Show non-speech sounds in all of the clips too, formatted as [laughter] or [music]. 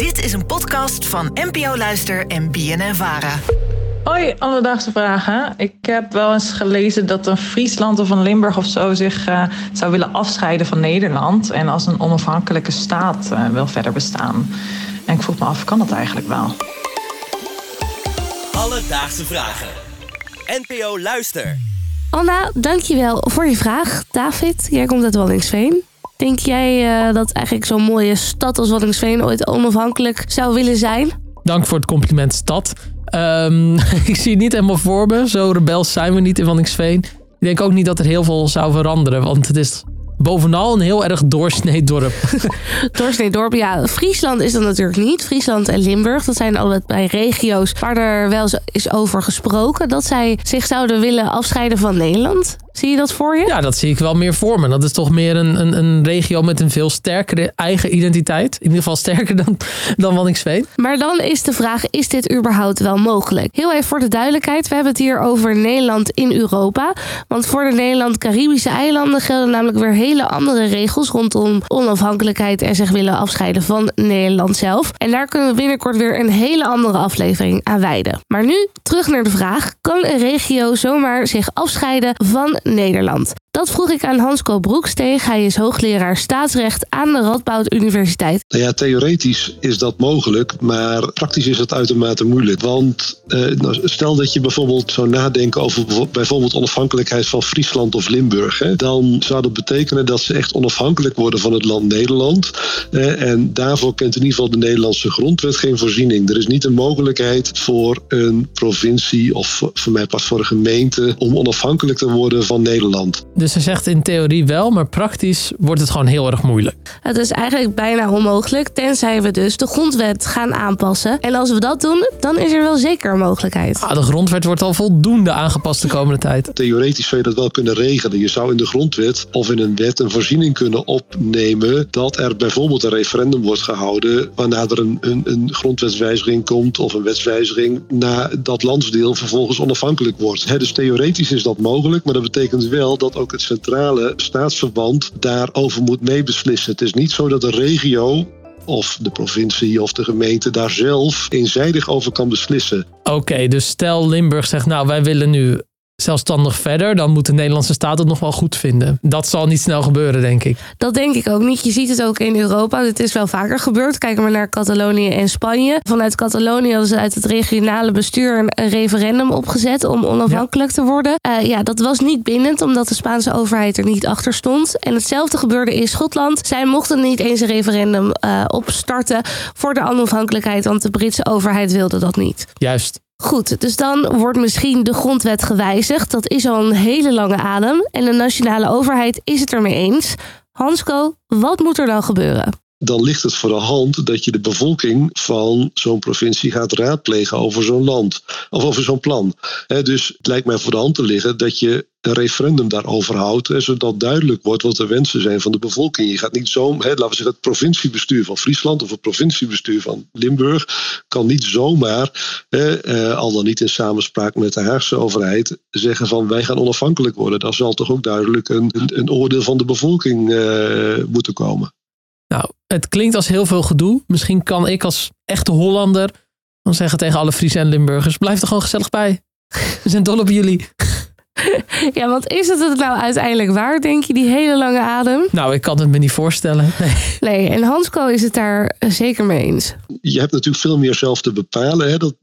Dit is een podcast van NPO Luister en BNN Vara. Hoi, alledaagse vragen. Ik heb wel eens gelezen dat een Friesland of een Limburg of zo zich uh, zou willen afscheiden van Nederland en als een onafhankelijke staat uh, wil verder bestaan. En ik vroeg me af, kan dat eigenlijk wel? Alledaagse vragen. NPO Luister. Anna, dankjewel voor je vraag. David, jij komt uit Wallingsveen. Denk jij uh, dat eigenlijk zo'n mooie stad als Wallingsveen ooit onafhankelijk zou willen zijn? Dank voor het compliment stad. Um, [laughs] ik zie het niet helemaal voor me. Zo rebels zijn we niet in Wallingsveen. Ik denk ook niet dat er heel veel zou veranderen. Want het is bovenal een heel erg doorsnee dorp. [laughs] doorsnee dorp, ja. Friesland is dat natuurlijk niet. Friesland en Limburg, dat zijn allebei regio's waar er wel is over gesproken. Dat zij zich zouden willen afscheiden van Nederland. Zie je dat voor je? Ja, dat zie ik wel meer voor me. Dat is toch meer een, een, een regio met een veel sterkere eigen identiteit. In ieder geval sterker dan, dan Wanningsveen. Maar dan is de vraag, is dit überhaupt wel mogelijk? Heel even voor de duidelijkheid. We hebben het hier over Nederland in Europa. Want voor de Nederland-Caribische eilanden gelden namelijk weer hele andere regels rondom onafhankelijkheid en zich willen afscheiden van Nederland zelf. En daar kunnen we binnenkort weer een hele andere aflevering aan wijden. Maar nu terug naar de vraag: kan een regio zomaar zich afscheiden van Nederland. Dat vroeg ik aan Hansko Broeksteeg. Hij is hoogleraar staatsrecht aan de Radboud Universiteit. Nou ja, theoretisch is dat mogelijk, maar praktisch is het uitermate moeilijk. Want eh, nou, stel dat je bijvoorbeeld zou nadenken over bijvoorbeeld onafhankelijkheid van Friesland of Limburg. Hè, dan zou dat betekenen dat ze echt onafhankelijk worden van het land Nederland. En daarvoor kent in ieder geval de Nederlandse grondwet geen voorziening. Er is niet een mogelijkheid voor een provincie of voor mij pas voor een gemeente om onafhankelijk te worden van Nederland. Dus ze zegt in theorie wel, maar praktisch wordt het gewoon heel erg moeilijk. Het is eigenlijk bijna onmogelijk, tenzij we dus de grondwet gaan aanpassen. En als we dat doen, dan is er wel zeker een mogelijkheid. Ah, de grondwet wordt al voldoende aangepast de komende tijd. Theoretisch zou je dat wel kunnen regelen. Je zou in de grondwet of in een wet een voorziening kunnen opnemen dat er bijvoorbeeld een referendum wordt gehouden waarna er een, een, een grondwetswijziging komt of een wetswijziging na dat landsdeel vervolgens onafhankelijk wordt. dus theoretisch is dat mogelijk, maar dat betekent wel dat ook het centrale staatsverband daarover moet meebeslissen. Het is niet zo dat de regio of de provincie of de gemeente daar zelf eenzijdig over kan beslissen. Oké, dus stel Limburg zegt nou wij willen nu zelfstandig verder, dan moet de Nederlandse staat het nog wel goed vinden. Dat zal niet snel gebeuren, denk ik. Dat denk ik ook niet. Je ziet het ook in Europa. Dit is wel vaker gebeurd. Kijken we naar Catalonië en Spanje. Vanuit Catalonië hadden ze uit het regionale bestuur een referendum opgezet om onafhankelijk te worden. Uh, ja, dat was niet bindend, omdat de Spaanse overheid er niet achter stond. En hetzelfde gebeurde in Schotland. Zij mochten niet eens een referendum uh, opstarten voor de onafhankelijkheid, want de Britse overheid wilde dat niet. Juist. Goed, dus dan wordt misschien de grondwet gewijzigd. Dat is al een hele lange adem. En de nationale overheid is het ermee eens. Hansko, wat moet er dan gebeuren? Dan ligt het voor de hand dat je de bevolking van zo'n provincie gaat raadplegen over zo'n land of over zo'n plan. dus het lijkt mij voor de hand te liggen dat je een referendum daarover houdt, zodat duidelijk wordt wat de wensen zijn van de bevolking. Je gaat niet zo, laten we zeggen, het provinciebestuur van Friesland of het provinciebestuur van Limburg kan niet zomaar, eh, al dan niet in samenspraak met de Haagse overheid, zeggen van wij gaan onafhankelijk worden. Daar zal toch ook duidelijk een, een, oordeel van de bevolking eh, moeten komen. Nou, het klinkt als heel veel gedoe. Misschien kan ik als echte Hollander dan zeggen tegen alle Friesen en Limburgers: blijf er gewoon gezellig bij. We zijn dol op jullie. [laughs] Ja, want is het het nou uiteindelijk waar, denk je, die hele lange adem? Nou, ik kan het me niet voorstellen. [laughs] Nee, nee en Hansko is het daar zeker mee eens. Je hebt natuurlijk veel meer zelf te bepalen. Hè? Dat,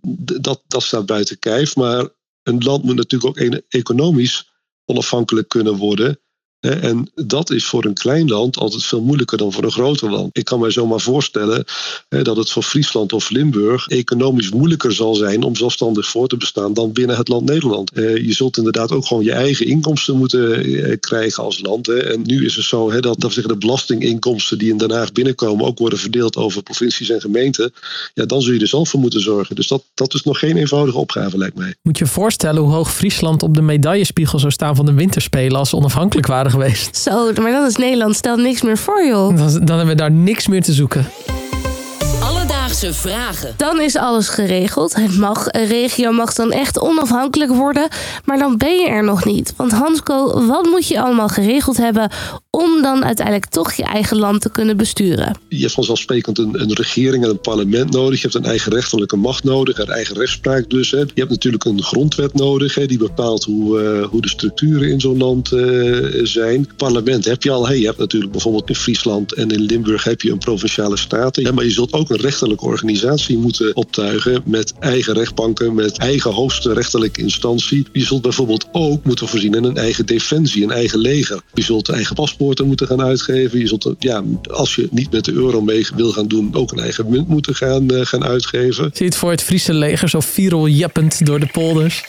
dat, dat staat buiten kijf. Maar een land moet natuurlijk ook economisch onafhankelijk kunnen worden. En dat is voor een klein land altijd veel moeilijker dan voor een groter land. Ik kan mij zomaar voorstellen dat het voor Friesland of Limburg economisch moeilijker zal zijn om zelfstandig voor te bestaan dan binnen het land Nederland. Je zult inderdaad ook gewoon je eigen inkomsten moeten eh, krijgen als land. En nu is het zo dat, de belastinginkomsten die in Den Haag binnenkomen ook worden verdeeld over provincies en gemeenten. Ja, dan zul je er zelf voor moeten zorgen. Dus dat, dat is nog geen eenvoudige opgave, lijkt mij. Moet je je voorstellen hoe hoog Friesland op de medaillespiegel zou staan van de winterspelen als ze onafhankelijk waren geweest. Zo, maar dat is Nederland. Stel niks meer voor, joh. Dan, dan hebben we daar niks meer te zoeken. Alledaagse vragen. Dan is alles geregeld. Het mag, een regio mag dan echt onafhankelijk worden. Maar dan ben je er nog niet. Want Hansco, wat moet je allemaal geregeld hebben om dan uiteindelijk toch je eigen land te kunnen besturen? Je hebt vanzelfsprekend een, een regering en een parlement nodig. Je hebt een eigen rechterlijke macht nodig, een eigen rechtspraak dus. Hè. Je hebt natuurlijk een grondwet nodig, hè, die bepaalt hoe, uh, hoe de structuren in zo'n land uh, zijn. Parlement heb je al. Hè. Je hebt natuurlijk bijvoorbeeld in Friesland en in Limburg heb je een provinciale staten. Ja, maar je zult ook een organisatie moeten optuigen met eigen rechtbanken, met eigen hoogste rechterlijke instantie. Je zult bijvoorbeeld ook moeten voorzien in een eigen defensie, een eigen leger. Je zult eigen paspoorten moeten gaan uitgeven. Je zult, ja, als je niet met de euro mee wil gaan doen, ook een eigen munt moeten gaan, uh, gaan uitgeven. Het voor het Friese leger zo viral jeppend door de polders?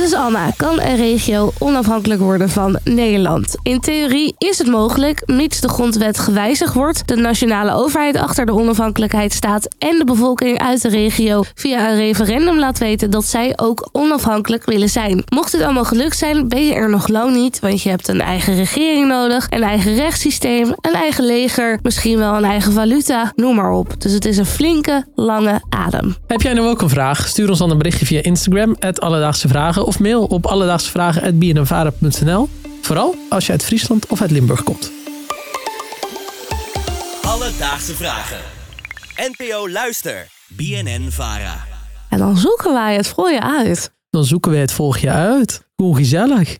Dus Anna, kan een regio onafhankelijk worden van Nederland? In theorie is het mogelijk, mits de grondwet gewijzigd wordt, de nationale overheid achter de onafhankelijkheid staat en de bevolking uit de regio via een referendum laat weten dat zij ook onafhankelijk willen zijn. Mocht dit allemaal gelukt zijn, ben je er nog lang niet, want je hebt een eigen regering nodig, een eigen rechtssysteem, een eigen leger, misschien wel een eigen valuta, noem maar op. Dus het is een flinke, lange adem. Heb jij nou ook een vraag? Stuur ons dan een berichtje via Instagram, Alledaagse Vragen of mail op alledaagsvragen.bnnvara.nl. Vooral als je uit Friesland of uit Limburg komt. Alledaagse Vragen. NPO Luister. BNN Vara. En dan zoeken wij het voor je uit. Dan zoeken we het voor je uit. Hoe gezellig.